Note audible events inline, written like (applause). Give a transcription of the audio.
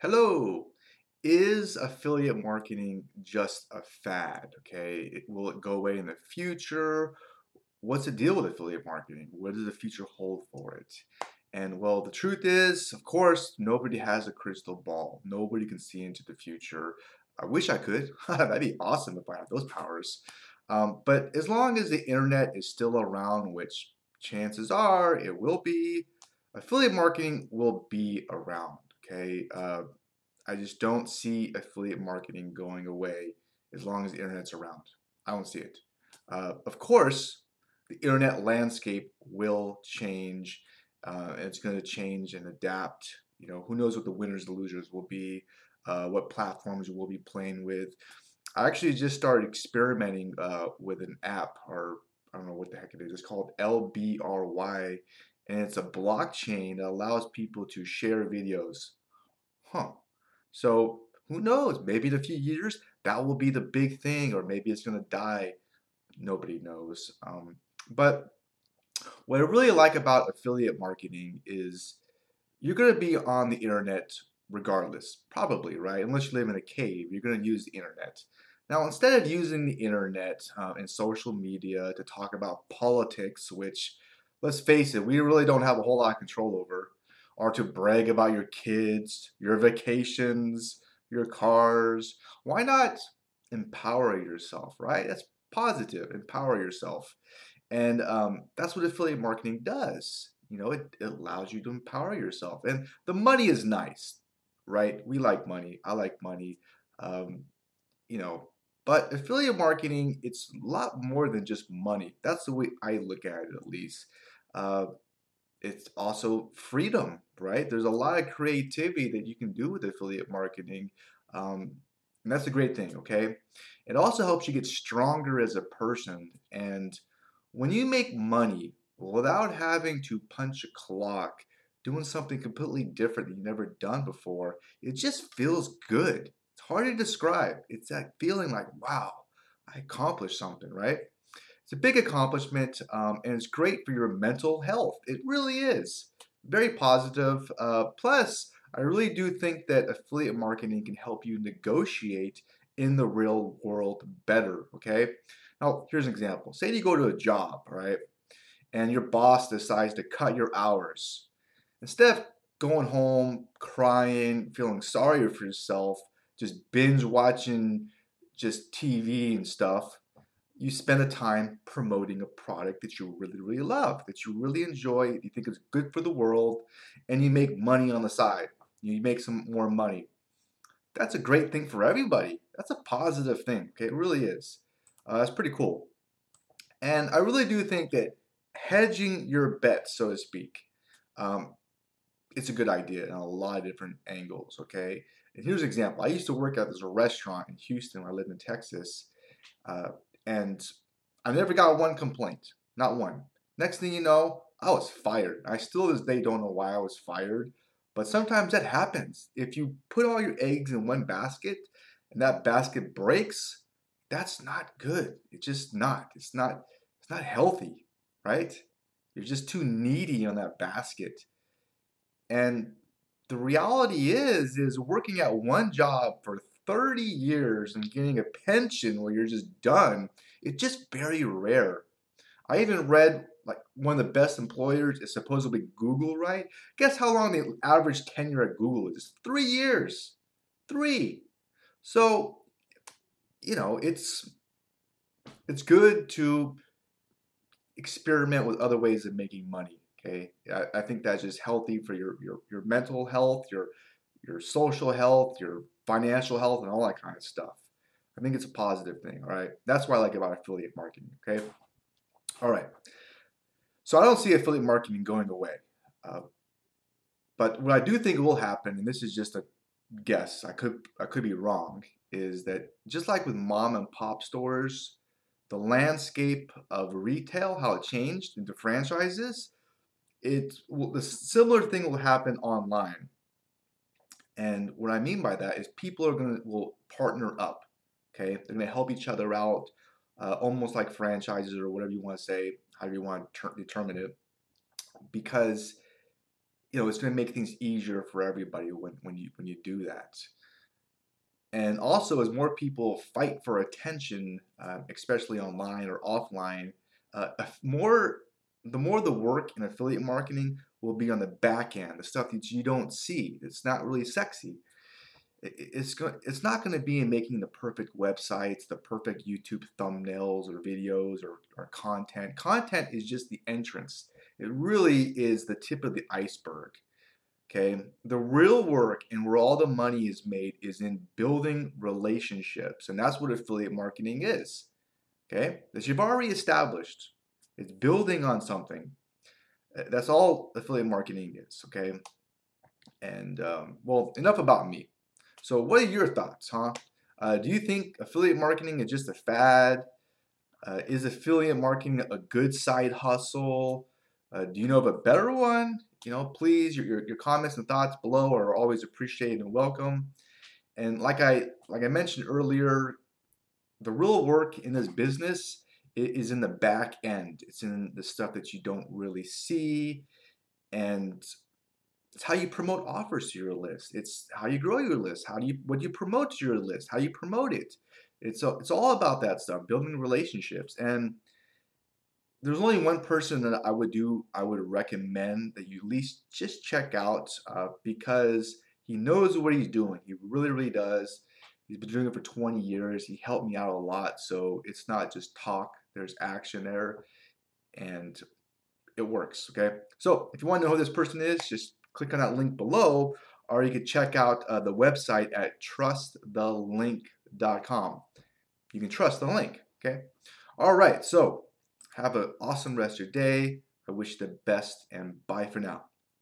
Hello. Is affiliate marketing just a fad? Okay. Will it go away in the future? What's the deal with affiliate marketing? What does the future hold for it? And well, the truth is, of course, nobody has a crystal ball. Nobody can see into the future. I wish I could. (laughs) That'd be awesome if I had those powers. Um, but as long as the internet is still around, which chances are it will be, affiliate marketing will be around. Okay. Uh, I just don't see affiliate marketing going away as long as the internet's around. I don't see it. Uh, of course, the internet landscape will change. Uh, it's going to change and adapt. You know, who knows what the winners and losers will be, uh, what platforms we'll be playing with. I actually just started experimenting uh, with an app, or I don't know what the heck it is. It's called LBRY, and it's a blockchain that allows people to share videos. Huh. So who knows? Maybe in a few years that will be the big thing, or maybe it's going to die. Nobody knows. Um, but what I really like about affiliate marketing is you're going to be on the internet regardless, probably, right? Unless you live in a cave, you're going to use the internet. Now, instead of using the internet uh, and social media to talk about politics, which, let's face it, we really don't have a whole lot of control over, or to brag about your kids, your vacations, your cars, why not empower yourself, right? That's positive, empower yourself. And um, that's what affiliate marketing does. You know, it, it allows you to empower yourself. And the money is nice, right? We like money. I like money. Um, you know, but affiliate marketing, it's a lot more than just money. That's the way I look at it, at least. Uh, it's also freedom, right? There's a lot of creativity that you can do with affiliate marketing. Um, and that's a great thing, okay? It also helps you get stronger as a person. And when you make money without having to punch a clock, doing something completely different that you've never done before, it just feels good. It's hard to describe. It's that feeling like, wow, I accomplished something, right? It's a big accomplishment um, and it's great for your mental health. It really is. Very positive. Uh, plus, I really do think that affiliate marketing can help you negotiate in the real world better. Okay. Now, here's an example. Say you go to a job, right? And your boss decides to cut your hours. Instead of going home crying, feeling sorry for yourself, just binge watching just TV and stuff, you spend the time promoting a product that you really, really love, that you really enjoy, you think is good for the world, and you make money on the side. You make some more money. That's a great thing for everybody. That's a positive thing. Okay, it really is. Uh, that's pretty cool. And I really do think that hedging your bets, so to speak, um, it's a good idea in a lot of different angles. Okay, and here's an example. I used to work at this restaurant in Houston where I lived in Texas. Uh, and I never got one complaint, not one. Next thing you know, I was fired. I still this day don't know why I was fired, but sometimes that happens. If you put all your eggs in one basket and that basket breaks, that's not good. It's just not. It's not it's not healthy, right? You're just too needy on that basket. And the reality is is working at one job for 30 years and getting a pension where you're just done, it's just very rare. I even read like one of the best employers is supposedly Google, right? Guess how long the average tenure at Google is? Three years. Three. So, you know, it's it's good to experiment with other ways of making money. Okay. I, I think that's just healthy for your, your your mental health, your your social health, your financial health, and all that kind of stuff. I think it's a positive thing. All right. That's what I like about affiliate marketing. Okay. All right. So I don't see affiliate marketing going away. Uh, but what I do think will happen, and this is just a guess, I could I could be wrong, is that just like with mom and pop stores, the landscape of retail, how it changed into franchises, it will, the similar thing will happen online. And what I mean by that is people are going to will partner up. Okay, they're going to help each other out, uh, almost like franchises or whatever you want to say, however you want to ter- determine it, because you know, it's going to make things easier for everybody when, when you when you do that. And also, as more people fight for attention, uh, especially online or offline, uh, more the more the work in affiliate marketing will be on the back end, the stuff that you don't see. It's not really sexy. It's going. It's not going to be in making the perfect websites, the perfect YouTube thumbnails or videos or, or content. Content is just the entrance. It really is the tip of the iceberg. Okay, the real work and where all the money is made is in building relationships, and that's what affiliate marketing is. Okay, that you've already established. It's building on something. Uh, that's all affiliate marketing is. Okay, and um, well, enough about me. So, what are your thoughts, huh? Uh, do you think affiliate marketing is just a fad? Uh, is affiliate marketing a good side hustle? Uh, do you know of a better one? You know, please, your, your, your comments and thoughts below are always appreciated and welcome. And like I like I mentioned earlier, the real work in this business is in the back end. It's in the stuff that you don't really see, and it's how you promote offers to your list. It's how you grow your list. How do you what do you promote to your list? How you promote it. It's it's all about that stuff, building relationships and there's only one person that I would do, I would recommend that you at least just check out uh, because he knows what he's doing. He really, really does. He's been doing it for 20 years. He helped me out a lot. So it's not just talk, there's action there. And it works. Okay. So if you want to know who this person is, just click on that link below, or you can check out uh, the website at trustthelink.com. You can trust the link. Okay. All right. So have an awesome rest of your day. I wish you the best and bye for now.